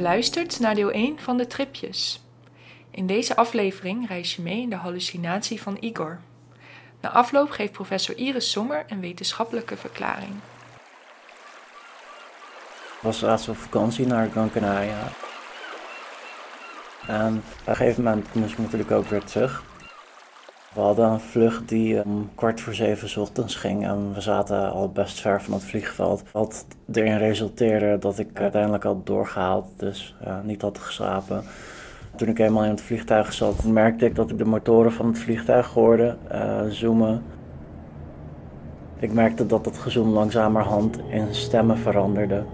Luistert naar deel 1 van de tripjes. In deze aflevering reis je mee in de hallucinatie van Igor. Na afloop geeft professor Iris Sommer een wetenschappelijke verklaring. Ik was laatst op vakantie naar Gran Canaria. En op een gegeven moment moest ik natuurlijk ook weer terug. We hadden een vlucht die om kwart voor zeven ochtends ging en we zaten al best ver van het vliegveld. Wat erin resulteerde dat ik uiteindelijk had doorgehaald, dus ja, niet had geslapen. Toen ik eenmaal in het vliegtuig zat, merkte ik dat ik de motoren van het vliegtuig hoorde uh, zoomen. Ik merkte dat het gezoem langzamerhand in stemmen veranderde.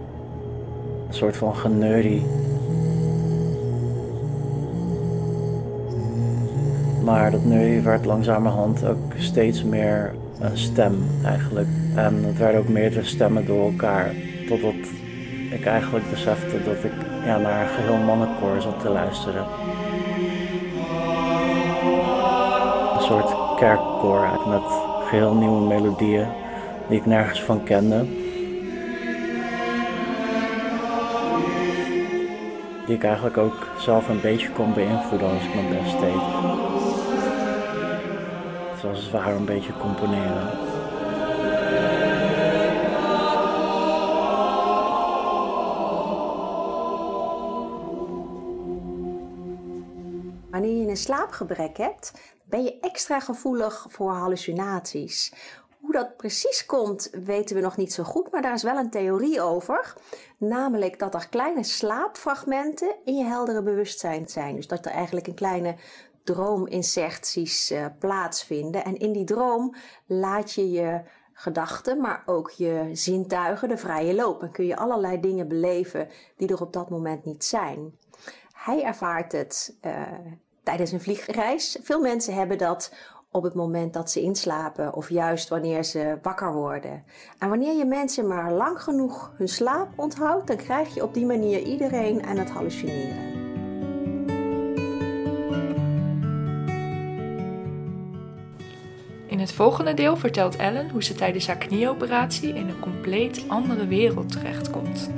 Een soort van geneurie. Maar dat neurie werd langzamerhand ook steeds meer een stem eigenlijk. En het werden ook meerdere stemmen door elkaar. Totdat ik eigenlijk besefte dat ik ja, naar een geheel mannenkoor zat te luisteren. Een soort kerkkoor met geheel nieuwe melodieën die ik nergens van kende. Die ik eigenlijk ook zelf een beetje kon beïnvloeden als ik mijn best deed. Zoals het ware een beetje componeren. Wanneer je een slaapgebrek hebt, ben je extra gevoelig voor hallucinaties. Hoe dat precies komt, weten we nog niet zo goed, maar daar is wel een theorie over. Namelijk dat er kleine slaapfragmenten in je heldere bewustzijn zijn. Dus dat er eigenlijk een kleine droominserties uh, plaatsvinden. En in die droom laat je je gedachten, maar ook je zintuigen de vrije loop. En kun je allerlei dingen beleven die er op dat moment niet zijn. Hij ervaart het uh, tijdens een vliegreis. Veel mensen hebben dat op het moment dat ze inslapen of juist wanneer ze wakker worden. En wanneer je mensen maar lang genoeg hun slaap onthoudt, dan krijg je op die manier iedereen aan het hallucineren. In het volgende deel vertelt Ellen hoe ze tijdens haar knieoperatie in een compleet andere wereld terechtkomt.